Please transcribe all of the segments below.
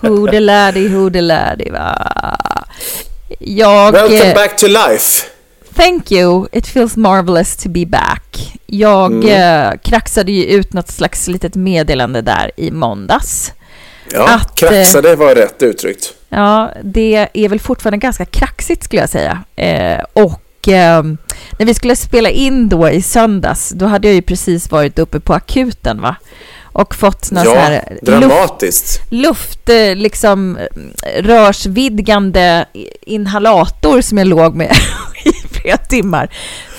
Hodelärdi va. Jag... Welcome eh, back to life. Thank you. It feels marvelous to be back. Jag eh, kraxade ju ut något slags litet meddelande där i måndags. Ja, Att, kraxade var rätt uttryckt. Ja, det är väl fortfarande ganska kraxigt skulle jag säga. Eh, och eh, när vi skulle spela in då i söndags, då hade jag ju precis varit uppe på akuten va? Och fått någon sån Ja, här dramatiskt. luft, eh, liksom eh, rörsvidgande inhalator som jag låg med i flera timmar.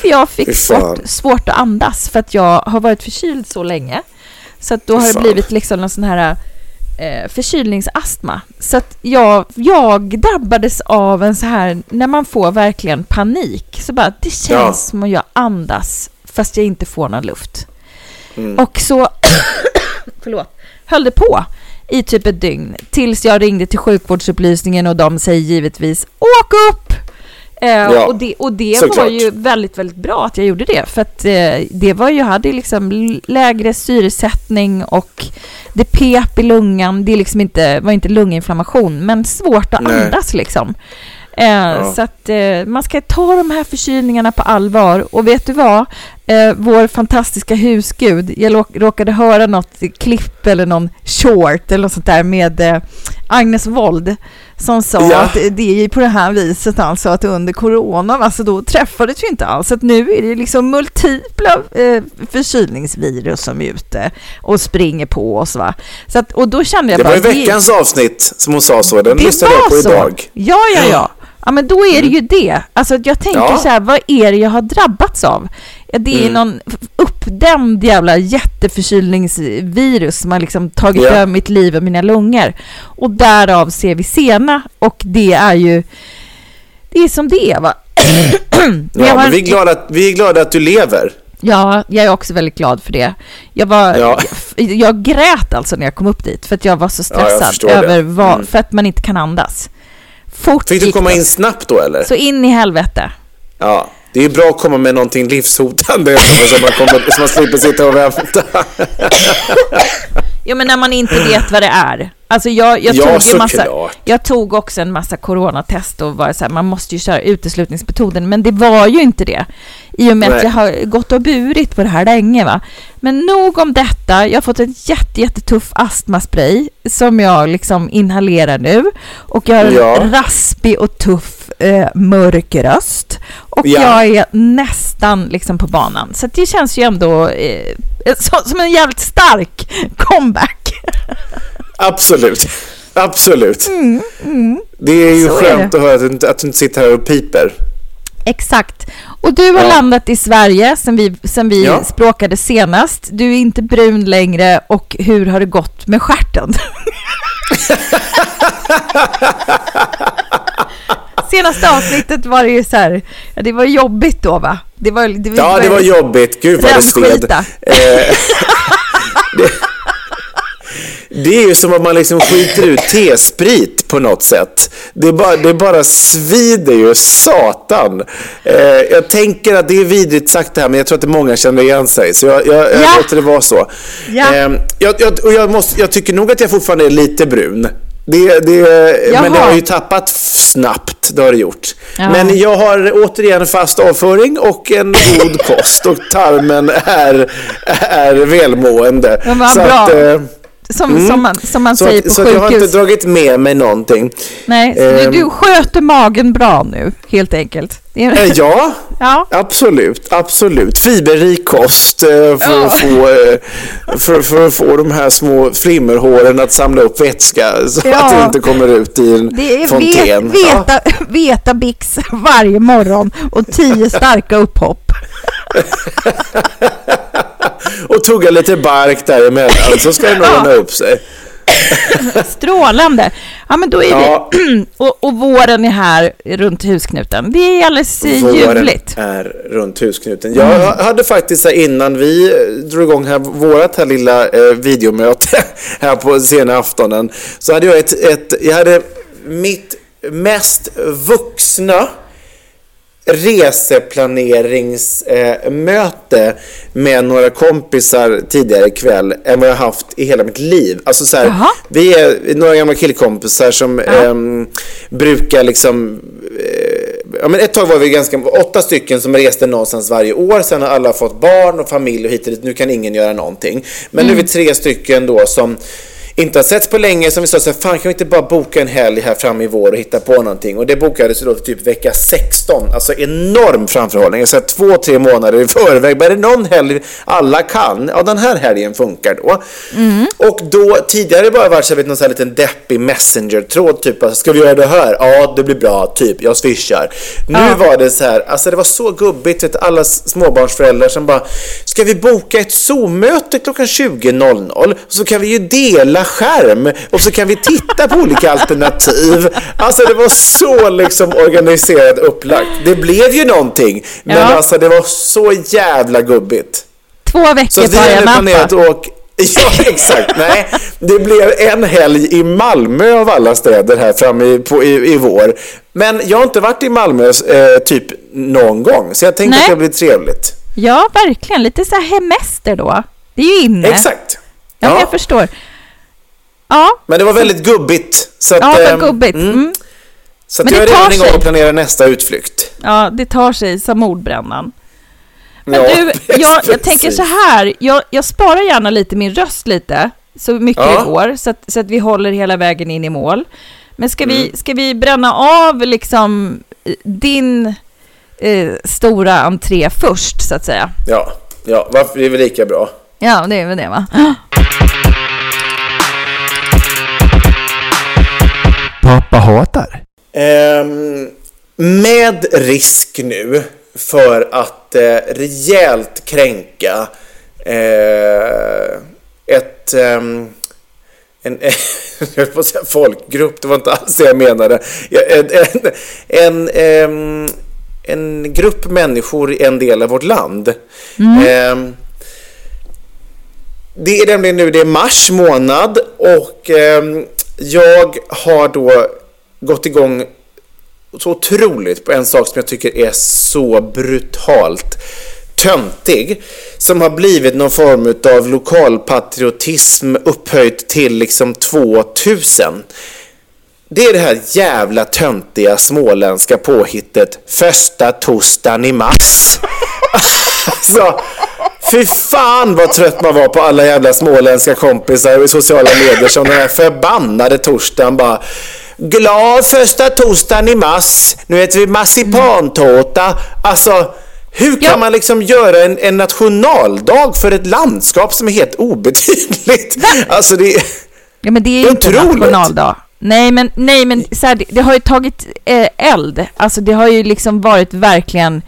För jag fick svårt, svårt att andas för att jag har varit förkyld så länge. Så att då har det blivit liksom någon sån här eh, förkylningsastma. Så att jag, jag drabbades av en så här, när man får verkligen panik, så bara det känns Ja. som att jag andas fast jag inte får någon luft. Mm. Och så förlåt, höll det på i typ ett dygn tills jag ringde till sjukvårdsupplysningen och de säger givetvis åk upp! Eh, Ja, och det, och det var ju väldigt, väldigt bra att jag gjorde det för att eh, det var ju, jag hade liksom lägre syresättning och det pep i lungan. Det liksom inte, var inte lunginflammation men svårt att Nej. andas liksom. Eh, Så att eh, man ska ta de här förkylningarna på allvar. Och vet du vad? Eh, vår fantastiska husgud, jag råkade höra något klipp eller någon short eller något sånt där med eh, Agnes Wold som sa Ja. att det är på det här viset alltså att under corona, alltså då träffades vi inte alls. Att nu är det liksom multipla eh, förkylningsvirus som är ute och springer på oss va. Så att, och då kände jag Det bara... var ju veckans avsnitt som hon sa så. Den Det lyssnade jag på var så. idag. Ja, ja, ja. Ja, men då är det ju det. Alltså jag tänker Ja. så här, vad är det jag har drabbats av? Ja, det är Mm. någon uppdämd jävla jätteförkylningsvirus som har liksom tagit Ja. över mitt liv och mina lungor. Och därav ser vi sena och det är ju, det är som det är va. Ja, men vi är, glada att, vi är glada att du lever. Ja, jag är också väldigt glad för det. Jag, var, Ja. jag, jag grät alltså när jag kom upp dit för att jag var så Ja, stressad det. över vad, Mm. för att man inte kan andas. Fort Fick du komma in snabbt då eller? Så in i helvete. Ja. Det är bra att komma med någonting livshotande så man, kommer, så man slipper sitta och vänta. Jo, men när man inte vet vad det är. Alltså jag, jag, Ja, tog ju massa, jag tog också en massa coronatest och var så här, man måste ju köra uteslutningsmetoden, men det var ju inte det. I och med att Nej. jag har gått och burit på det här länge. Va? Men nog om detta. Jag har fått en jätte, jättetuff astmaspray som jag liksom inhalerar nu. Och jag har en Ja. raspig och tuff eh, mörk röst. Och Ja. jag är nästan liksom på banan. Så att det känns ju ändå eh, som en jävligt stark comeback. Absolut. Absolut. Det är ju Så är skönt det. att höra att du, att du inte sitter här och piper. Exakt. Och du har Ja. landat i Sverige sen vi, sen vi Ja. språkade senast. Du är inte brun längre och hur har det gått med stjärten? senaste avsnittet var det ju så här, ja, det var jobbigt då va? Det var, det var, Ja, det var jobbigt. Gud vad det sved. Eh, det, är ju som att man liksom skiter ut T-sprit på något sätt. Det, är bara, det bara svider ju, satan. Eh, jag tänker att det är vidrigt sagt det här, men jag tror att det många känner igen sig. Så jag, jag, jag Ja. låter det vara så. Ja. Eh, jag, jag, och jag, måste, jag tycker nog att jag fortfarande är lite brun. Det, det, men det har ju tappat snabbt, det har det gjort. Ja. Men jag har återigen fast avföring och en god kost och tarmen är, är välmående. Ja, vad så bra. att, Som, som man, som man så säger att, på så att jag har inte sjukhus. dragit med mig någonting. Nej, så du, Ehm. du sköter magen bra nu, helt enkelt. Eh, Ja, Ja. absolut, absolut. Fiberrik kost eh, för, Ja. att få, eh, för, för att få de här små flimmerhåren att samla upp vätska så Ja. att det inte kommer ut i en Det är fontän. vet, veta, veta Bix varje morgon och tio starka upphopp. Och tugga lite bark däremellan så ska det nog ordna upp sig. Strålande. Ja, men då är Ja. vi... Och, och våren är här runt husknuten. Det är alldeles eh, Våren ljuvligt. är runt husknuten. Jag hade faktiskt innan vi drog igång här, vårat här lilla eh, videomöte här på sena aftonen så hade jag ett, ett jag hade mitt mest vuxna reseplaneringsmöte med några kompisar tidigare ikväll än vad jag haft i hela mitt liv. Alltså så här, vi är några gamla killkompisar som ehm, brukar liksom eh, Ja, men ett tag var vi ganska, åtta stycken som reste någonstans varje år. Sen har alla fått barn och familj och hit och dit. Nu kan ingen göra någonting. Men nu är vi tre stycken då som inte har setts på länge som vi sa så här, fan kan vi inte bara boka en helg här framme i vår och hitta på någonting? Och det bokades då typ vecka 16, alltså enorm framförhållning. Jag säger två, tre månader i förväg. Bara är det någon helg alla kan? Ja, den här helgen funkar då. Och då, tidigare bara varit så här, vet, någon sån här liten deppig messenger-tråd, typ alltså, ska vi göra det här? Ja, det blir bra, typ, jag swishar. Nu var det så här, alltså det var så gubbigt, vet, alla småbarnsföräldrar som bara, ska vi boka ett Zoom-möte klockan 20.00? Så kan vi ju dela skärm och så kan vi titta på olika alternativ. Alltså det var så liksom organiserat upplagt. Det blev ju någonting, men Ja. alltså det var så jävla gubbigt. Två Så veckor vi på planerat Napa. Ja, exakt. Nej, det blev en helg i Malmö av alla städer här framme i, på, i, i vår. Men jag har inte varit i Malmö eh, typ någon gång, så jag tänkte Nej. att det blir trevligt. Ja, verkligen. Lite så här hemester då. Det är ju inne. Exakt. Ja, Ja, jag förstår. Ja, men det var väldigt gubbigt. Så att, ja ehm, vad gubbigt. mm, Mm. Så Men jag är det redan igång och planerar nästa utflykt. Ja, det tar sig som mordbrännan. Men Ja, du, jag, jag tänker så här. Jag, jag sparar gärna lite min röst lite, så mycket Ja. det går, så att, så att vi håller hela vägen in i mål. Men ska, Mm. vi, ska vi bränna av liksom eh, din eh, stora entré först, så att säga? Ja, ja varför, det är väl lika bra. Ja, det är väl det va? Pappa hatar. Ehm, med risk nu för att eh, rejält kränka eh, ett... ehm, en, jag på säga folkgrupp, det var inte alls det jag menade. En, en, en, ehm, en grupp människor i en del av vårt land. Ehm, det är nämligen nu, det är mars månad och jag har då gått igång så otroligt på en sak som jag tycker är så brutalt töntig. Som har blivit någon form av lokalpatriotism upphöjt till liksom 2000. Det är det här jävla töntiga småländska påhittet första torsdagen i mars. alltså, fy fan vad trött man var på alla jävla småländska kompisar i sociala medier som den här förbannade torsdagen bara Glad första torsdagen i mars, nu äter vi marsipantårta. Alltså, hur kan Ja. man liksom göra en, en nationaldag för ett landskap som är helt obetydligt? Alltså det är... Ja, men det är ju inte nationaldag. Nej, men, nej, men så här, det, det har ju tagit eh, eld. Alltså det har ju liksom varit verkligen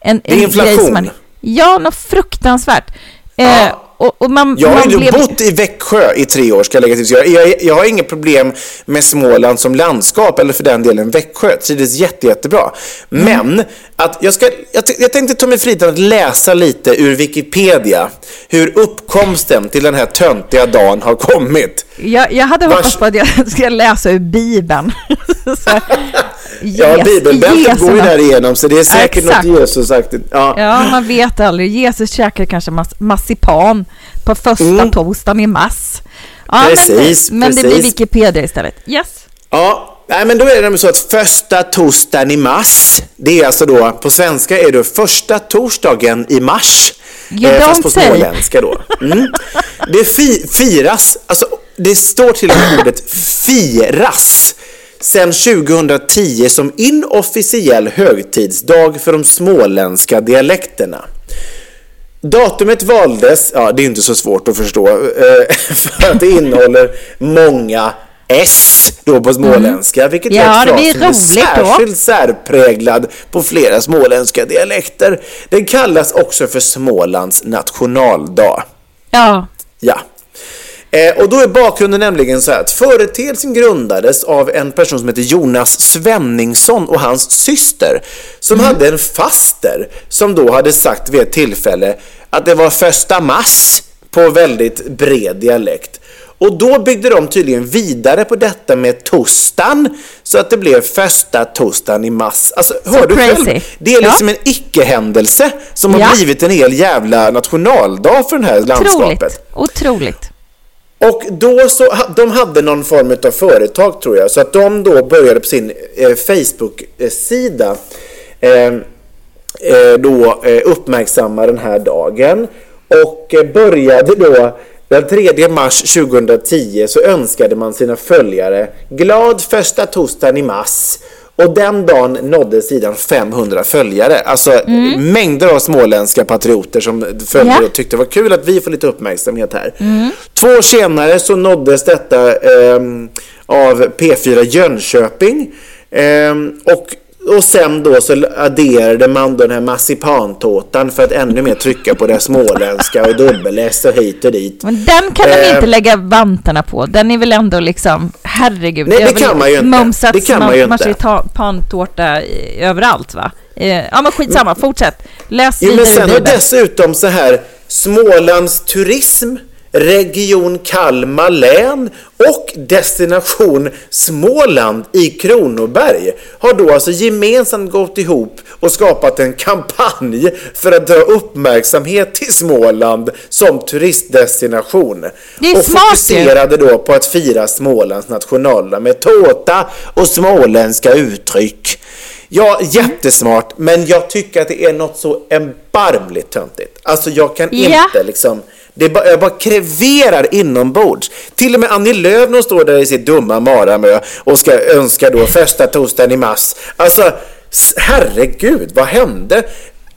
en, Det är en inflation. Ja, något fruktansvärt. Eh, Ja. och, och man, Jag har ju blev... bott i Växjö i tre år, ska jag lägga till. Jag, jag, jag har inget problem med Småland som landskap, eller för den delen Växjö. Trivdes jätte, jättebra. Mm. Men att jag, ska, jag, jag tänkte ta mig friheten att läsa lite ur Wikipedia hur uppkomsten till den här töntiga dagen har kommit. Jag, jag hade Vars- hoppats på att jag skulle läsa ur Bibeln. Ja, bibelbältet går ju där igenom, så det är säkert exakt. något Jesus sagt. Ja. Ja, man vet aldrig. Jesus käkade kanske mas- marsipan på första Mm. torsdagen i mars. Ja, Precis, men, men det blir precis. Wikipedia istället. Yes. Ja, nej, men då är det så att första torsdagen i mars, det är alltså då, på svenska är det första torsdagen i mars. You eh, fast på småländska då. Mm. Det fi, firas, alltså det står till och med ordet firas sedan 2010 som inofficiell högtidsdag för de småländska dialekterna. Datumet valdes, ja det är inte så svårt att förstå, eh, för att det innehåller många S då på småländska, vilket Mm. Ja, är det ett blir fras som är roligt då. särskilt särpräglad på flera småländska dialekter. Den kallas också för Smålands nationaldag. Ja. Ja. Eh, och då är bakgrunden nämligen så här att företeelsen grundades av en person som heter Jonas Svenningsson och hans syster som hade en faster som då hade sagt vid ett tillfälle att det var första mars på väldigt bred dialekt. Och då byggde de tydligen vidare på detta med tostan så att det blev första tostan i mars. Alltså, hör du crazy. själv? Det är Ja. liksom en icke-händelse som Ja. har blivit en hel jävla nationaldag för det här landskapet. Otroligt. Och då så, de hade någon form av företag tror jag, så att de då började på sin eh, Facebook-sida eh, eh, då eh, uppmärksamma den här dagen. Och eh, började då den 3 mars 2010 så önskade man sina följare glad första torsdagen i mars och den dagen nådde sidan 500 följare. Alltså mängder av småländska patrioter som följde Ja. och tyckte det var kul att vi får lite uppmärksamhet här. Två år senare så nåddes detta ehm, av P4 Jönköping. Ehm, och, och sen då så adderade man då den här marsipantårtan för att ännu mer trycka på det småländska och dubbel-S och hit och dit. Men den kan de Eh. inte lägga vantarna på. Den är väl ändå liksom, herregud. Nej, det väl kan man ju inte. mumsats Det kan man ju marsipantårta överallt va? Eh, Ja men skitsamma, fortsätt. Läs Jo, men sen har dessutom så här Smålands turism, Region Kalmar län och Destination Småland i Kronoberg har då alltså gemensamt gått ihop och skapat en kampanj för att dra uppmärksamhet till Småland som turistdestination. Det är och smart fokuserade då på att fira Smålands nationaldag med tårta och småländska uttryck. Ja, jättesmart, men jag tycker att det är något så erbarmligt töntigt. Alltså jag kan Ja. inte liksom... Det bara, jag bara kreverar inombords. Till och med Annie Lööf när hon står där i sitt dumma maramö och ska önska då första torsdagen i mars. Alltså, herregud, vad hände?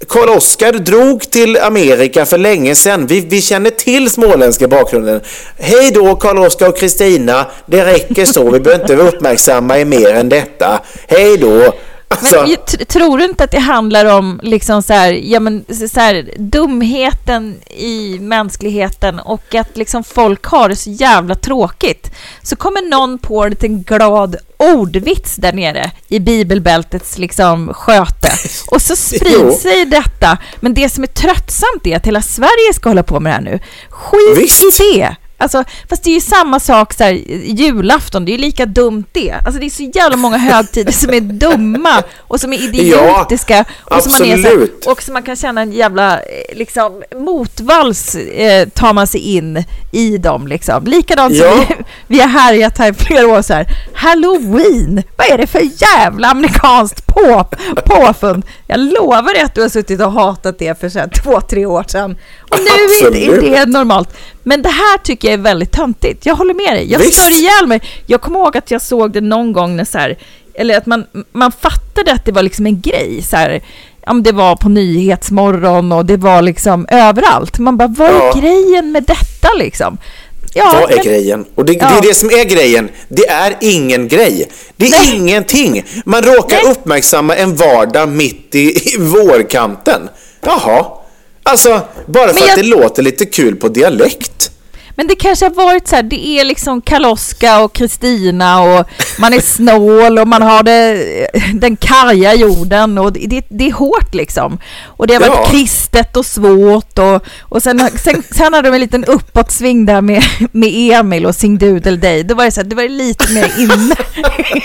Karl Oskar drog till Amerika för länge sedan. Vi, vi känner till småländska bakgrunden. Hej då Karl Oskar och Kristina. Det räcker så. Vi behöver inte uppmärksamma er mer än detta. Hej då. Alltså, Men tror du inte att det handlar om liksom så här, ja men så här, dumheten i mänskligheten och att liksom folk har det så jävla tråkigt. Så kommer någon på en liten glad ordvits där nere i bibelbältets liksom sköte och så sprids sig detta. Men det som är tröttsamt är att hela Sverige ska hålla på med det här nu. Skit Visst. i det! Alltså, fast det är ju samma sak så här, julafton, det är ju lika dumt det. Alltså det är så jävla många högtider som är dumma och som är idiotiska och som man är så här, absolut. och som man kan känna en jävla eh, liksom motvalls eh, tar man sig in i dem liksom. Likadant som Ja. vi, vi har härjat här i flera år så här. Halloween, vad är det för jävla amerikanskt på, påfund? Jag lovar dig att du har suttit och hatat det för så här, två, tre år sedan. Och nu är Absolut. det normalt. Men det här tycker jag är väldigt töntigt. Jag håller med dig. Jag Visst. stör ihjäl mig. Jag kommer ihåg att jag såg det någon gång när så här, eller att man, man fattade att det var liksom en grej. Så här, men det var på Nyhetsmorgon och det var liksom överallt. Man bara, vad är Ja. grejen med detta liksom? Ja, Vad är men- grejen? Och det, det Ja. är det som är grejen. Det är ingen grej. Det är Nej. ingenting. Man råkar Nej. uppmärksamma en vardag mitt i, i vårkanten. Jaha. Alltså, bara för Men att jag- det låter lite kul på dialekt. Men det kanske har varit så här, det är liksom Karl-Oskar och Kristina och man är snål och man har det, den karga jorden och det, det, är hårt liksom. Och det har varit Ja. kristet och svårt och, och sen, sen, sen hade de en liten uppåtsving där med, med Emil och Sing Doodle Day. Då var det så här, det var lite mer inne,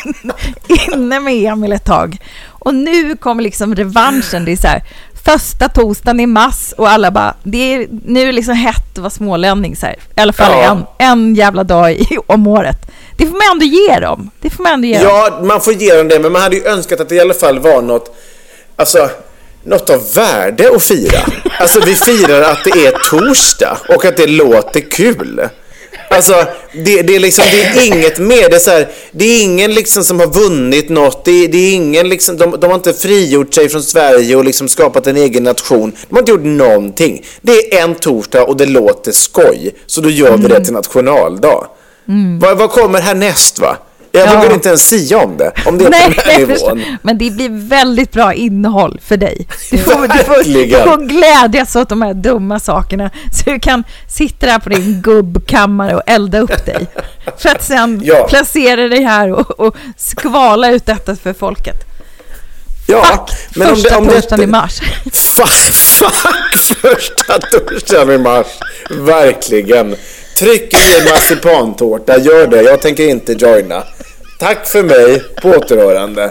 inne, inne med Emil ett tag. Och nu kommer liksom revanschen, det är så här, första torsdagen i mars och alla bara, det är, nu är det liksom hett att vara smålänning så här. I alla fall Ja. en, en jävla dag i, om året. Det får man ändå ge dem. Det får man ändå ge dem. Ja, man får ge dem det, men man hade ju önskat att det i alla fall var något, alltså, något av värde att fira. Alltså, vi firar att det är torsdag och att det låter kul. Alltså, det, det, är liksom, det är inget mer. Det är, så här, det är ingen liksom som har vunnit något. Det, det är ingen liksom, de, de har inte frigjort sig från Sverige och liksom skapat en egen nation. De har inte gjort någonting. Det är en torsdag och det låter skoj. Så då gör vi det till nationaldag. Vad, vad kommer härnäst va? Jag Ja. vågar inte ens sia om det. Om det är på den här förstår. nivån. men det blir väldigt bra innehåll för dig. Du får, du får, du får glädjas åt de här dumma sakerna så du kan sitta där på din gubbkammare och elda upp dig. För att sen Ja. placera dig här och, och skvala ut detta för folket. Ja, Fuck första torsdagen i mars. Fuck, fuck första torsdagen i mars. Verkligen. Tryck i en marsipantårta, gör det. Jag tänker inte joina. Tack för mig, på återhörande.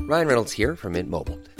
Ryan Reynolds here from Mint Mobile.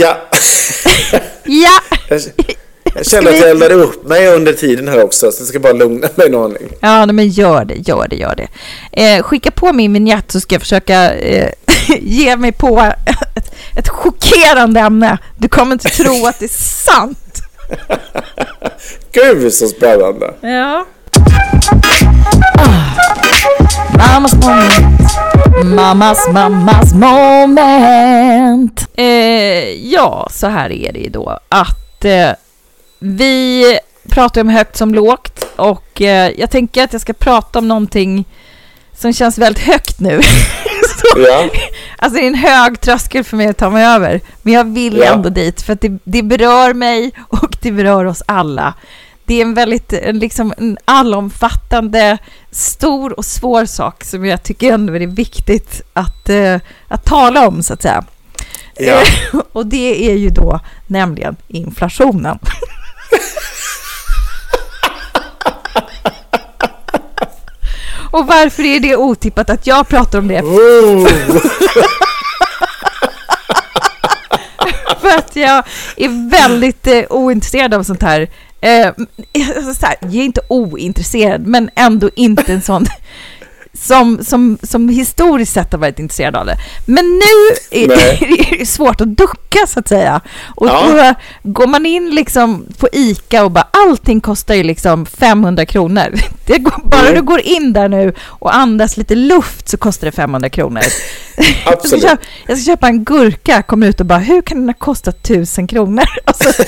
Ja, Ja! jag, jag känner att jag eldade upp mig under tiden här också, så jag ska bara lugna mig en aning. Ja, men gör det, gör det, gör det. Eh, skicka på min vignett så ska jag försöka eh, ge mig på ett, ett chockerande ämne. Du kommer inte tro att det är sant. Gud så spännande. Ja. Ah. Mammas moment. Mammas, mammas moment. Eh, ja, så här är det ju då att eh, vi pratar om högt som lågt och eh, jag tänker att jag ska prata om någonting som känns väldigt högt nu. Så, Ja. Alltså det är en hög tröskel för mig att ta mig över. Men jag vill Ja. ändå dit för att det, det berör mig och det berör oss alla. Det är en väldigt en liksom en allomfattande, stor och svår sak som jag tycker ändå är viktigt att, eh, att tala om så att säga. Ja. Eh, och det är ju då nämligen inflationen. och varför är det otippat att jag pratar om det? Oh. för att jag är väldigt eh, ointresserad av sånt här. Eh, så här. Jag är inte ointresserad, men ändå inte en sån som, som, som historiskt sett har varit intresserad av det. Men nu är, det svårt att ducka så att säga. Och Ja. då går man in liksom på ICA och bara allting kostar ju liksom 500 kronor. Det går, bara Mm. du går in där nu och andas lite luft så kostar det 500 kronor. Jag ska, Absolut. köpa, jag ska köpa en gurka, kommer ut och bara hur kan den ha kostat tusen kronor? Alltså,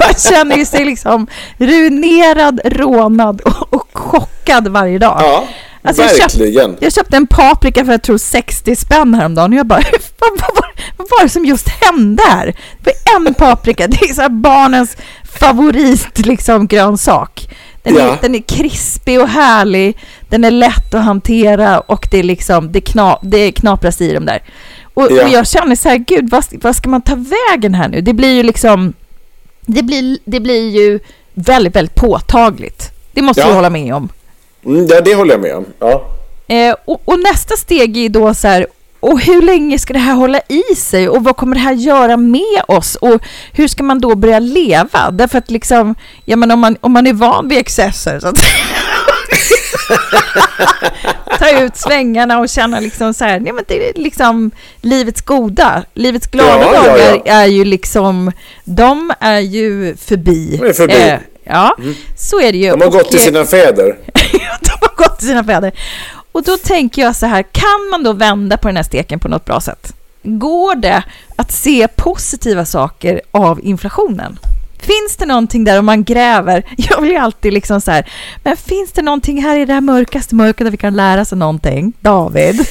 man känner ju sig liksom ruinerad, rånad och, och chockad varje dag. Ja, Alltså, jag köpt-. Jag köpte en paprika för jag tror 60 spänn häromdagen och jag bara, vad, vad, vad, var det som just hände här? Det var en paprika, det är så barnens favorit liksom grönsak. Den, är, Ja. den är krispig och härlig, den är lätt att hantera och det är liksom, det, kna, det knapras i dem där. Och, Ja. och jag känner så här, gud vad, vad ska man ta vägen här nu? Det blir ju liksom, det blir, det blir ju väldigt, väldigt påtagligt. Det måste Ja. du hålla med om. Mm, ja, det håller jag med om. Ja. Eh, och, och nästa steg är då så här, och hur länge ska det här hålla i sig och vad kommer det här göra med oss och hur ska man då börja leva? Därför att liksom, ja men om man, om man är van vid excesser så att ta ut svängarna och känna liksom så här, nej men det är liksom livets goda, livets glada Ja, ja, dagar ja. är ju liksom, de är ju förbi. Är förbi. Eh, ja, så är det ju. De har gått till eh, sina fäder. de har gått till sina fäder. Och då tänker jag så här, kan man då vända på den här steken på något bra sätt? Går det att se positiva saker av inflationen? Finns det någonting där om man gräver? Jag vill ju alltid liksom så här, men finns det någonting här i det här mörkaste mörkret där vi kan lära oss någonting? David?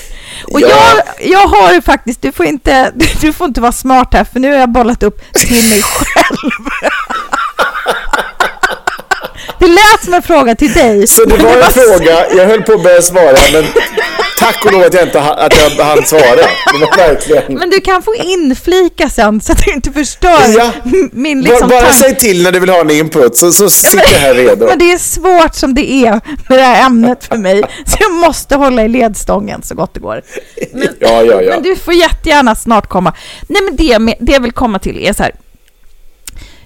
Och Ja. jag, jag har ju faktiskt, du får, inte, du får inte vara smart här för nu har jag bollat upp till mig själv. Det lät som en fråga till dig. Så det var en fråga, jag höll på att börja svara, men tack och lov att jag inte att jag hann svara. Det var verkligen... Men du kan få inflika sen så att du inte förstör Ja. min Bara, liksom bara tanke. säg till när du vill ha en input, så, så sitter jag här redo. Men det är svårt som det är med det här ämnet för mig. Så jag måste hålla i ledstången så gott det går. Men, Ja, ja, ja. men du får jättegärna snart komma. Nej men det, med- det jag vill komma till är så här.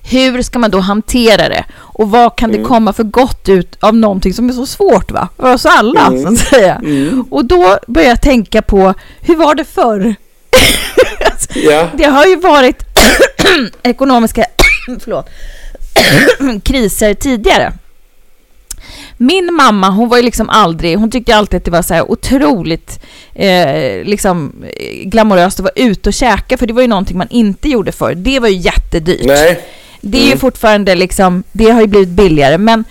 Hur ska man då hantera det? Och vad kan Mm. det komma för gott ut av någonting som är så svårt va? För oss alla Mm. så att säga. Och då börjar jag tänka på, hur var det förr? Ja, Det har ju varit ekonomiska förlåt, kriser tidigare. Min mamma, hon var ju liksom aldrig, hon tyckte alltid att det var så här otroligt eh, liksom eh, glamoröst att vara ute och käka, för det var ju någonting man inte gjorde förr. Det var ju jättedyrt. nej. Det är ju Mm. fortfarande liksom, det har ju blivit billigare, men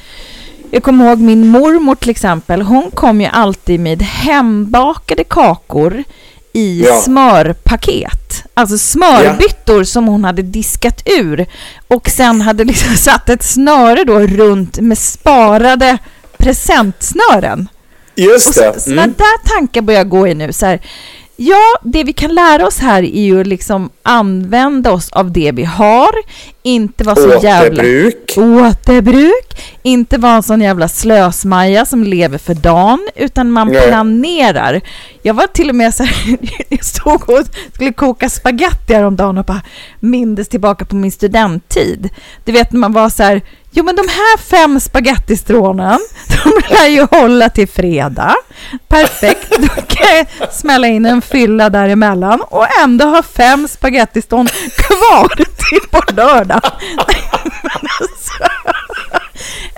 jag kommer ihåg min mormor till exempel, hon kom ju alltid med hembakade kakor i Ja. smörpaket. Alltså smörbyttor som hon hade diskat ur och sen hade liksom satt ett snöre då runt med sparade presentsnören. Just Och det. så, såna Mm. där tankar börjar gå i nu. Så här, ja, det vi kan lära oss här är ju liksom använda oss av det vi har, inte vara så jävla... Återbruk. Återbruk. Inte vara en sån jävla slösmaja som lever för dagen, utan man Nej. planerar. Jag var till och med så här, jag stod och skulle koka spaghetti häromdagen och bara mindes tillbaka på min studenttid. Du vet när man var så här, jo men de här fem spagettistrånen, de lär ju hålla till fredag. Perfekt, då kan jag smälla in en fylla däremellan och ändå ha fem spagettistånd kvar till på lördag.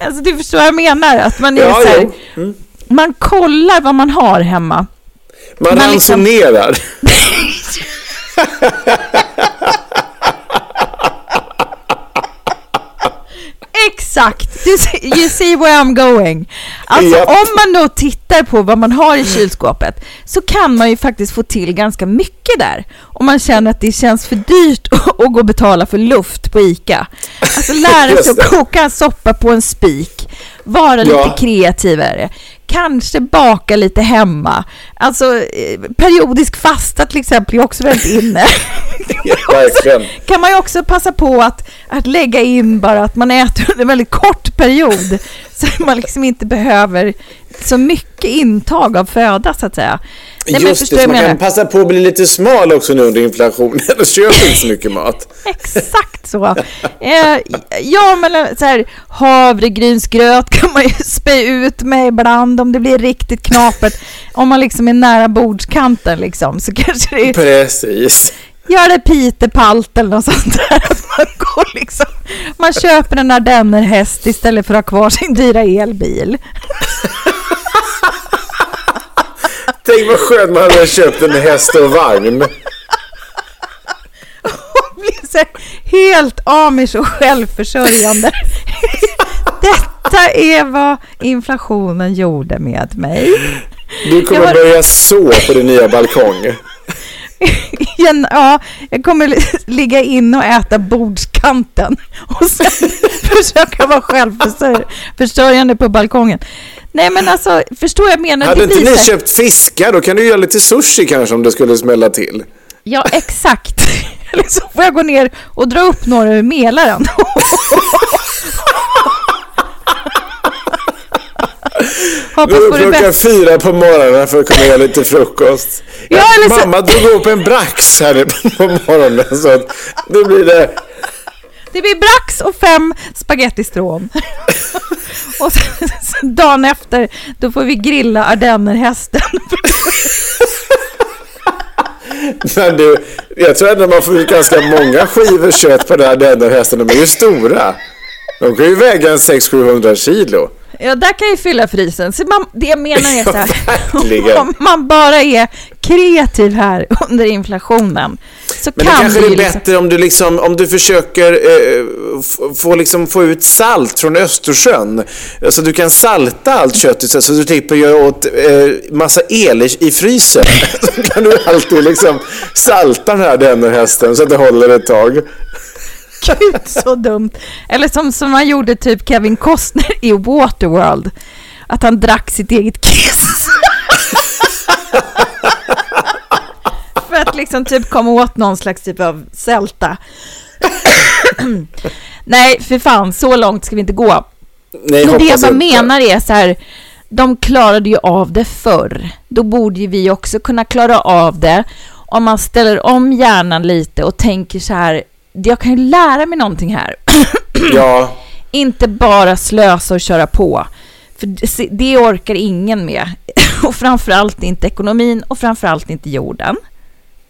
Alltså, du förstår vad jag menar, att man är Ja, så här. Mm. man kollar vad man har hemma. Man Man liksom- Exakt! Du, you see where I'm going. Alltså Japp. om man då tittar på vad man har i kylskåpet så kan man ju faktiskt få till ganska mycket där. Om man känner att det känns för dyrt att gå och betala för luft på ICA. Alltså lära sig att koka en soppa på en spik. Vara Ja. lite kreativare. Kanske baka lite hemma. Alltså eh, periodisk fasta till exempel är också väldigt inne. Verkligen. kan man ju också passa på att, att lägga in bara att man äter under en väldigt kort period så att man liksom inte behöver så mycket intag av föda så att säga. Nej, Just det, så man kan passa på att bli lite smal också nu under inflationen och köpa inte så mycket mat. Exakt så. Eh, ja, men eh, så här, havregrynsgröt kan man ju spä ut med ibland om det blir riktigt knapert. Om man liksom är nära bordskanten liksom, så kanske det är Precis. gör det pitepalt eller något sånt där. Man, går liksom, man köper en ardennerhäst istället för att ha kvar sin dyra elbil. Tänk vad skönt man hade köpt en häst och vagn. Och blir så helt amish och självförsörjande. Detta är vad inflationen gjorde med mig. Du kommer var- börja så på din nya balkong. Ja, jag kommer li- ligga inne och äta bordskanten och sen försöka vara självförsörjande på balkongen. Nej men alltså, förstår jag menar? Hade inte ni köpt fiskar då kan du göra lite sushi kanske om det skulle smälla till. Ja, exakt. Eller så får jag gå ner och dra upp några ur Mälaren. Hoppas på det klockan bästa. fyra på morgonen för att kunna göra lite frukost. Ja, så- Mamma drog upp en brax här på morgonen så att då blir det... Det blir brax och fem spagettistrån. och sen, sen dagen efter, då får vi grilla ardennerhästen. Men du, jag tror ändå man får ganska många skivor kött på den här dennerhästen. De är ju stora. De kan ju väga en 600-700 kilo. Ja, där kan ju fylla frysen. Så man, det jag menar är så här, om man bara är kreativ här under inflationen så Men det kan kanske vi är liksom... bättre om du, liksom, om du försöker eh, få, liksom, få ut salt från Östersjön. Så du kan salta allt kött istället, så du slipper göra åt eh, massa el i, i frysen. Så kan du alltid liksom salta den här dennerhästen så att det håller ett tag. Gud, så dumt. Eller som, som man gjorde typ Kevin Costner i Waterworld. Att han drack sitt eget kiss. För att liksom typ komma åt någon slags typ av sälta. Nej, för fan, så långt ska vi inte gå. Nej, Men det jag bara menar är så här, de klarade ju av det förr. Då borde ju vi också kunna klara av det om man ställer om hjärnan lite och tänker så här, jag kan ju lära mig någonting här. Ja, Inte bara slösa och köra på. För det- orkar ingen med. Och framförallt inte ekonomin och framförallt inte jorden.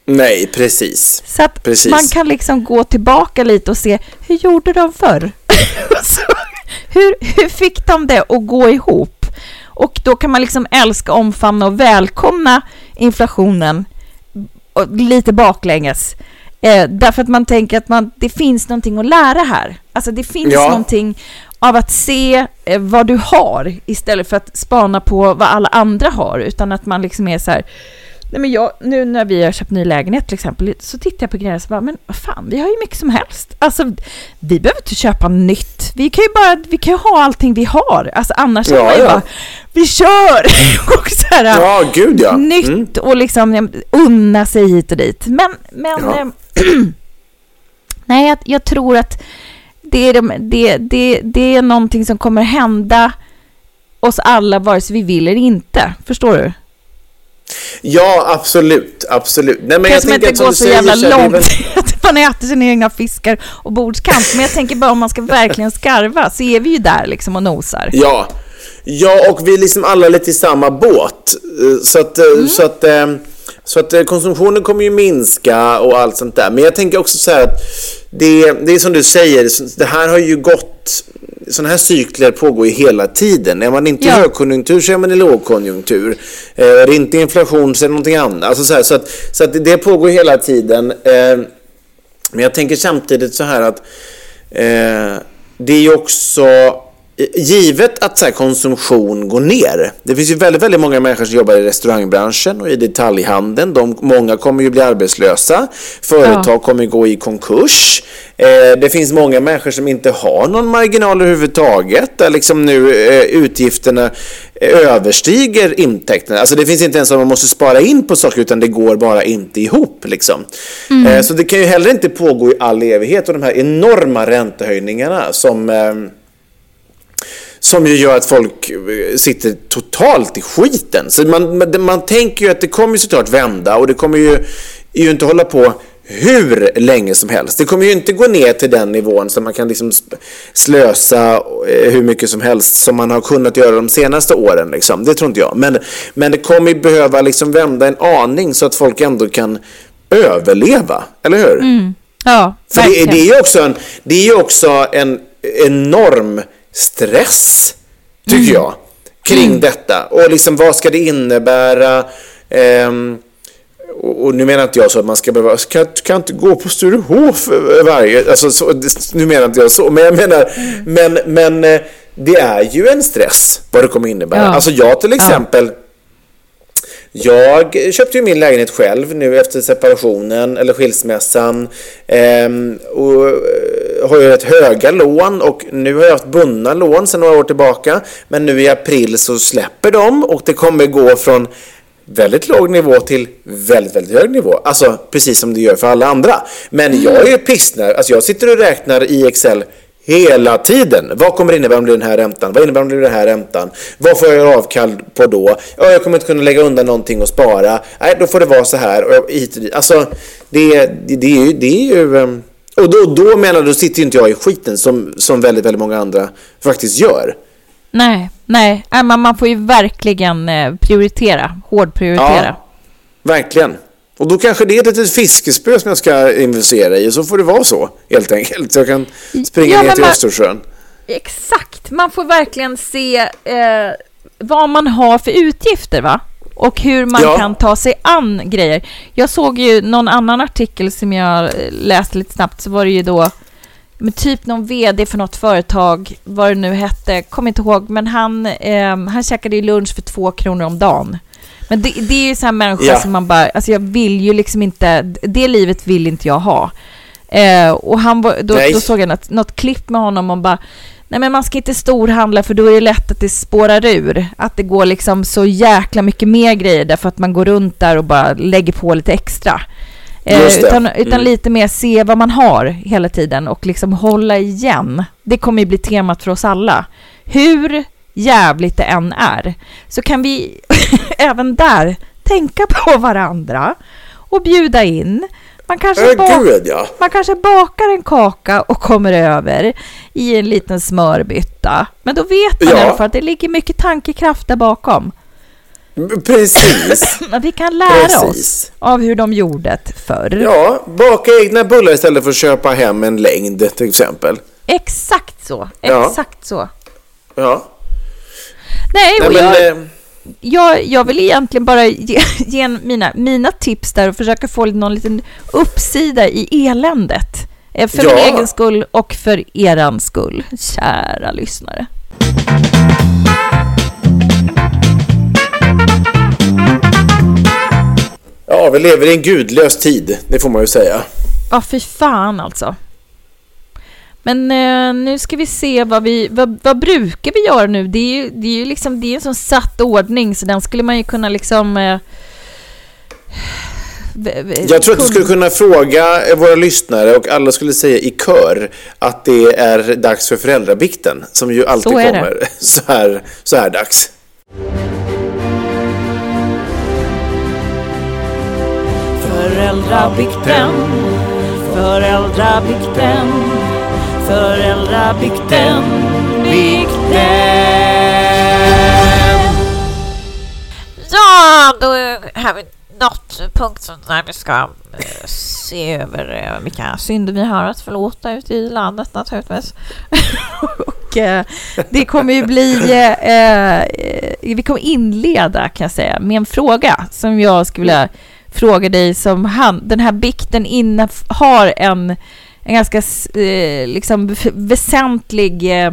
nej, precis. Så att Precis. man kan liksom gå tillbaka lite och se, hur gjorde de förr? Hur, hur fick de det att gå ihop? Och då kan man liksom älska, omfamna och välkomna inflationen och lite baklänges. Eh, därför att man tänker att man, det finns någonting att lära här. Alltså det finns Ja. någonting av att se eh, vad du har istället för att spana på vad alla andra har. Utan att man liksom är så här, Nej, men jag, nu när vi har köpt ny lägenhet till exempel så tittar jag på grejer och så bara, men vad fan, vi har ju mycket som helst. Alltså, vi behöver inte köpa nytt. Vi kan ju bara, vi kan ju ha allting vi har. Alltså annars är Ja, man ju ja. bara, vi kör! och så här, Ja, gud ja. nytt Mm. och liksom unna sig hit och dit. Men, men Ja. eh, nej, jag, jag tror att det är, de, det, det, det är någonting som kommer hända oss alla vare sig vi vill eller inte. Förstår du? Ja, absolut. Absolut. Nej, men jag Kanske man tänker inte att går så jävla säger, det långt att man äter sina egna fiskar och bordskant. Men jag tänker bara om man ska verkligen skarva så är vi ju där liksom och nosar. Ja. Ja, och vi är liksom alla lite i samma båt. Eh, Så att, eh, Mm. så att, eh, så att konsumtionen kommer ju minska och allt sånt där. Men jag tänker också så här att det, det är som du säger, det här har ju gått sådana här cykler pågår ju hela tiden. Är man inte Ja. i högkonjunktur så är man i lågkonjunktur. Eh, är det inte inflation så är det någonting annat. Alltså så, här, så, att, så att det pågår hela tiden. Eh, men jag tänker samtidigt så här att eh, det är ju också givet att så här, konsumtion går ner. Det finns ju väldigt, väldigt många människor som jobbar i restaurangbranschen och i detaljhandeln. De, många kommer ju bli arbetslösa. Företag ja. kommer gå i konkurs. Eh, det finns många människor som inte har någon marginal överhuvudtaget. Där liksom nu eh, utgifterna överstiger intäkterna. Alltså det finns inte ens att man måste spara in på saker utan det går bara inte ihop. Liksom. Mm. Eh, så det kan ju heller inte pågå i all evighet och de här enorma räntehöjningarna som eh, som ju gör att folk eh, sitter totalt i skiten. Så man, man, man tänker ju att det kommer ju såklart vända och det kommer ju, ju inte hålla på hur länge som helst. Det kommer ju inte gå ner till den nivån så man kan liksom slösa eh, hur mycket som helst som man har kunnat göra de senaste åren. Liksom. Det tror inte jag. Men, men det kommer ju behöva liksom vända en aning så att folk ändå kan överleva. Eller hur? Mm. Ja, För det, det, är ju också en, det är också en enorm stress, tycker mm. jag, kring mm. detta. Och liksom vad ska det innebära? Um, och, nu menar inte jag så att man ska behöva, kan, kan inte gå på Sturehof varje, alltså så, nu menar inte jag så, men jag menar, men, men eh, det är ju en stress vad det kommer innebära. Ja. Alltså jag till exempel, ja. Jag köpte ju min lägenhet själv nu efter separationen eller skilsmässan ehm, och har ju rätt höga lån och nu har jag haft bundna lån sedan några år tillbaka. Men nu i april så släpper de och det kommer gå från väldigt låg nivå till väldigt, väldigt hög nivå. Alltså precis som det gör för alla andra. Men jag är ju pissnär. Alltså jag sitter och räknar i Excel hela tiden. Vad kommer det innebära om det blir den här räntan? Vad innebär om det blir den här räntan? Vad får jag göra avkall på då? Ja, jag kommer inte kunna lägga undan någonting och spara. Nej, då får det vara så här. Och hit och dit. Alltså, det, det, det är ju... Det är ju ehm, och då, då menar du, sitter ju inte jag i skiten som, som väldigt, väldigt många andra faktiskt gör. Nej, nej, man, man får ju verkligen eh, prioritera, hårdprioritera. Ja, verkligen. Och då kanske det är ett litet fiskespö som jag ska investera i, så får det vara så helt enkelt. Så jag kan springa ja, ner till man, Östersjön. Exakt, man får verkligen se eh, vad man har för utgifter va? Och hur man ja. kan ta sig an grejer. Jag såg ju någon annan artikel som jag läste lite snabbt, så var det ju då med typ någon vd för något företag, vad det nu hette, kommer inte ihåg, men han, eh, han käkade ju lunch för två kronor om dagen. Men det, det är ju så här människa ja. som man bara, alltså jag vill ju liksom inte, det livet vill inte jag ha. Eh, och han då, då, såg jag något, något klipp med honom och bara, nej men man ska inte storhandla för då är det lätt att det spårar ur. Att det går liksom så jäkla mycket mer grejer därför att man går runt där och bara lägger på lite extra. Eh, utan, utan mm. lite mer se vad man har hela tiden och liksom hålla igen. Det kommer ju bli temat för oss alla. Hur jävligt det än är, så kan vi även där tänka på varandra och bjuda in. Man kanske, äh, Gud, ja. man kanske bakar en kaka och kommer över i en liten smörbytta. Men då vet man ja. i alla fall att det ligger mycket tankekraft där bakom. Precis. vi kan lära Precis. oss av hur de gjorde det förr. Ja, baka egna bullar istället för att köpa hem en längd till exempel. Exakt så. Exakt ja. så. Ja. Nej, Nej men, jag, eh, jag, jag vill egentligen bara ge, ge mina, mina tips där och försöka få någon liten uppsida i eländet. Eh, för ja. min egen skull och för eran skull, kära lyssnare. Ja, vi lever i en gudlös tid, det får man ju säga. Ja, fy fan alltså. Men eh, nu ska vi se vad vi, vad, vad, brukar vi göra nu? Det är ju, det är ju liksom, det är en sån satt ordning så den skulle man ju kunna liksom... Eh, jag tror att du skulle kunna fråga våra lyssnare och alla skulle säga i kör att det är dags för föräldrabikten som ju alltid så kommer det. så här, så här dags. Föräldrabikten, föräldrabikten Föräldrabikten, bikten. Ja, då har vi nått punkten där vi ska eh, se över eh, vilka synder vi har att förlåta ute i landet naturligtvis. och eh, det kommer ju bli... Eh, eh, vi kommer inleda kan jag säga med en fråga som jag skulle vilja fråga dig som han, den här bikten inne har en en ganska eh, liksom väsentlig eh,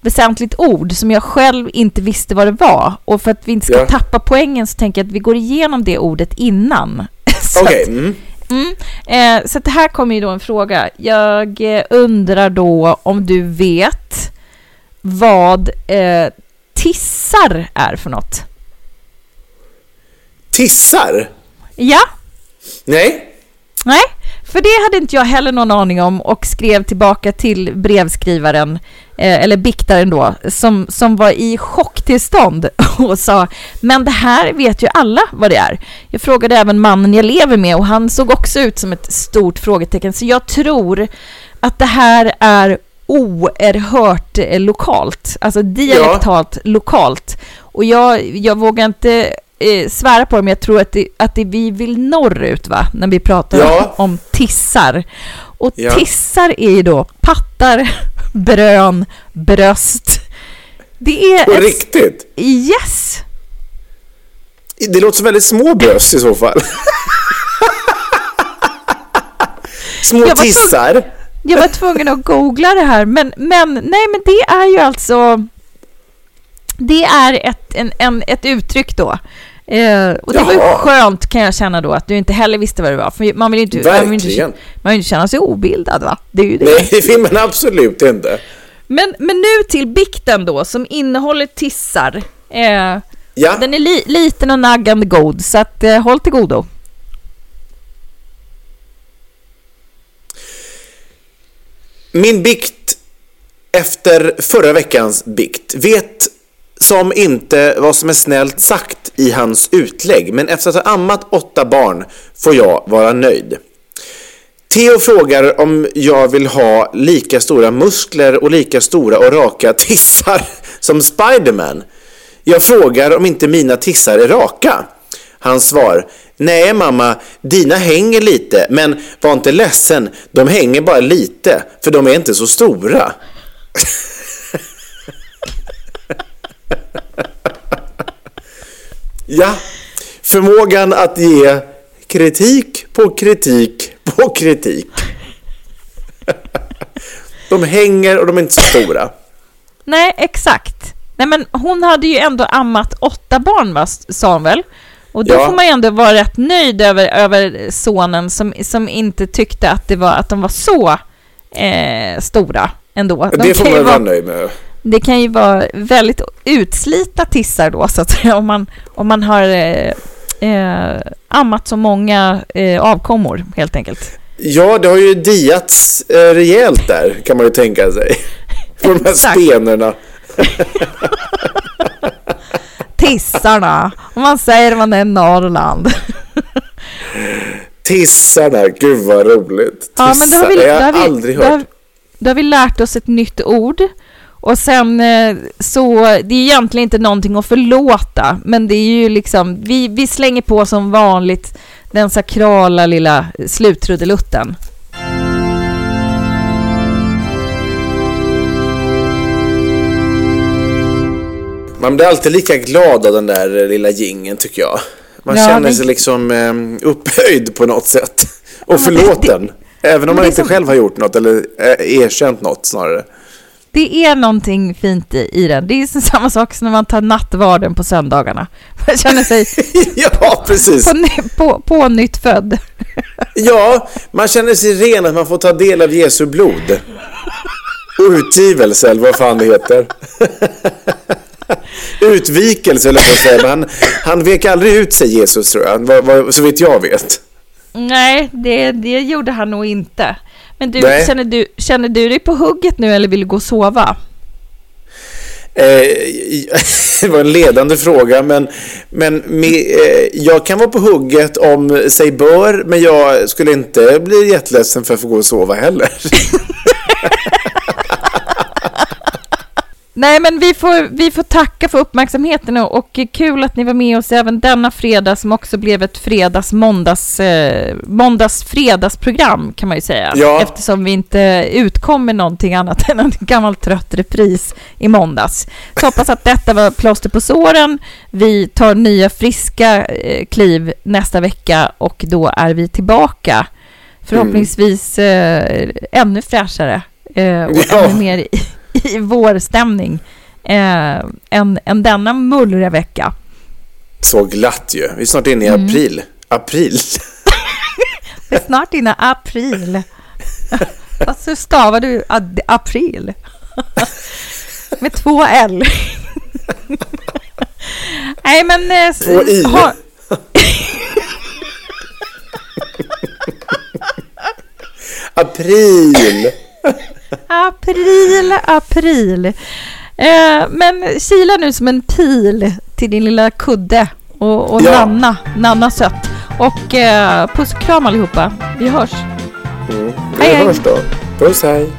väsentligt ord som jag själv inte visste vad det var. Och för att vi inte ska Ja. tappa poängen så tänker jag att vi går igenom det ordet innan. Så Okej. att- Mm. Mm. Eh, så att det här kommer ju då en fråga. Jag eh, undrar då om du vet vad eh, tissar är för något? Tissar? Ja, Nej? nej, för det hade inte jag heller någon aning om och skrev tillbaka till brevskrivaren, eh, eller biktaren då, som, som var i chocktillstånd och sa men det här vet ju alla vad det är. Jag frågade även mannen jag lever med och han såg också ut som ett stort frågetecken. Så jag tror att det här är oerhört eh, lokalt, alltså dialektalt lokalt. Och jag, jag vågar inte eh, svära på det, men jag tror att det, att det vi vill norrut, va? När vi pratar Ja. om tissar. Och Ja. tissar är ju då pattar, brön, bröst. Det är... På ett- riktigt? Yes! Det låter som väldigt små bröst i så fall. små Jag var tvungen- tissar. Jag var tvungen att googla det här, men, men nej, men det är ju alltså... Det är ett, en, en, ett uttryck då. Eh, och det var ju Jaha. skönt kan jag känna då att du inte heller visste vad det var. För man vill ju inte, man vill inte, man vill inte känna sig obildad va? Det är ju det. Nej, det vill man absolut inte. Men, men nu till bikten då som innehåller tissar. Eh, Ja, den är li, liten och naggande god så att eh, håll till godo. min bikt efter förra veckans bikt vet som inte vad som är snällt sagt i hans utlägg, men efter att ha ammat åtta barn får jag vara nöjd. Theo frågar om jag vill ha lika stora muskler och lika stora och raka tissar som Spiderman. Jag frågar om inte mina tissar är raka. Hans svar, nej mamma, dina hänger lite, men var inte ledsen, de hänger bara lite, för de är inte så stora. ja, förmågan att ge kritik på kritik på kritik. de hänger och de är inte så stora. Nej, exakt. Nej, men hon hade ju ändå ammat åtta barn, va, sa hon väl? Och då Ja. får man ju ändå vara rätt nöjd över, över sonen som, som inte tyckte att, det var, att de var så eh, stora ändå. De det får man vara vara, nöjd med. Det kan ju vara väldigt utslitna tissar då, så att säga, om man, om man har eh, eh, ammat så många eh, avkommor, helt enkelt. Ja, det har ju diats eh, rejält där, kan man ju tänka sig. På de här Exakt. spenerna. Tissarna, om man säger att man är Norrland. Tissarna, gud vad roligt. Ja, men då har vi, det har har jag vi, aldrig har, hört. då har vi lärt oss ett nytt ord. Och sen eh, så, det är egentligen inte någonting att förlåta, men det är ju liksom, vi, vi slänger på som vanligt den sakrala lilla sluttrudelutten. Man blir alltid lika glad av den där eh, lilla gingen tycker jag. Man Ja, känner men- sig liksom eh, upphöjd på något sätt. Och men det- förlåten. Även om men man det inte som- själv har gjort något eller eh, erkänt något snarare. Det är någonting fint i, i den. Det är samma sak som när man tar nattvarden på söndagarna. Man känner sig ja, precis. på, på, på nytt född. Ja, man känner sig ren att man får ta del av Jesu blod. Utgivelse, eller vad fan det heter. Utvikelse, eller vad säga. Men han, han vek aldrig ut sig, Jesus, tror jag. Så vitt jag vet. Nej, det, det gjorde han nog inte. Men du, Nej. känner du, känner du dig på hugget nu eller vill du gå och sova? Eh, det var en ledande fråga, men, men eh, jag kan vara på hugget om sig bör, men jag skulle inte bli jätteledsen för att få gå och sova heller. Nej, men vi får, vi får tacka för uppmärksamheten och, och kul att ni var med oss även denna fredag som också blev ett fredags måndags, eh, måndags fredagsprogram kan man ju säga. Ja. Eftersom vi inte utkom med någonting annat än en gammal trött repris i måndags. Så hoppas att detta var plåster på såren. Vi tar nya friska eh, kliv nästa vecka och då är vi tillbaka. Förhoppningsvis eh, ännu fräschare eh, och Ja. ännu mer i, i vårstämning eh, än, än denna mullriga vecka. Så glatt ju. Vi är snart inne i Mm. april. April. Vi är snart inne i april. Fast hur stavar du april? Med två L. Nej, men... eh, Två I. ha- April. April, april. Eh, men kila nu som en pil till din lilla kudde och, och Ja. Nanna, Nanna sött. Och eh, puss och kram allihopa. Vi hörs. Mm. Hej, Vi hej. hörs då. Puss hej.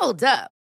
Hold up.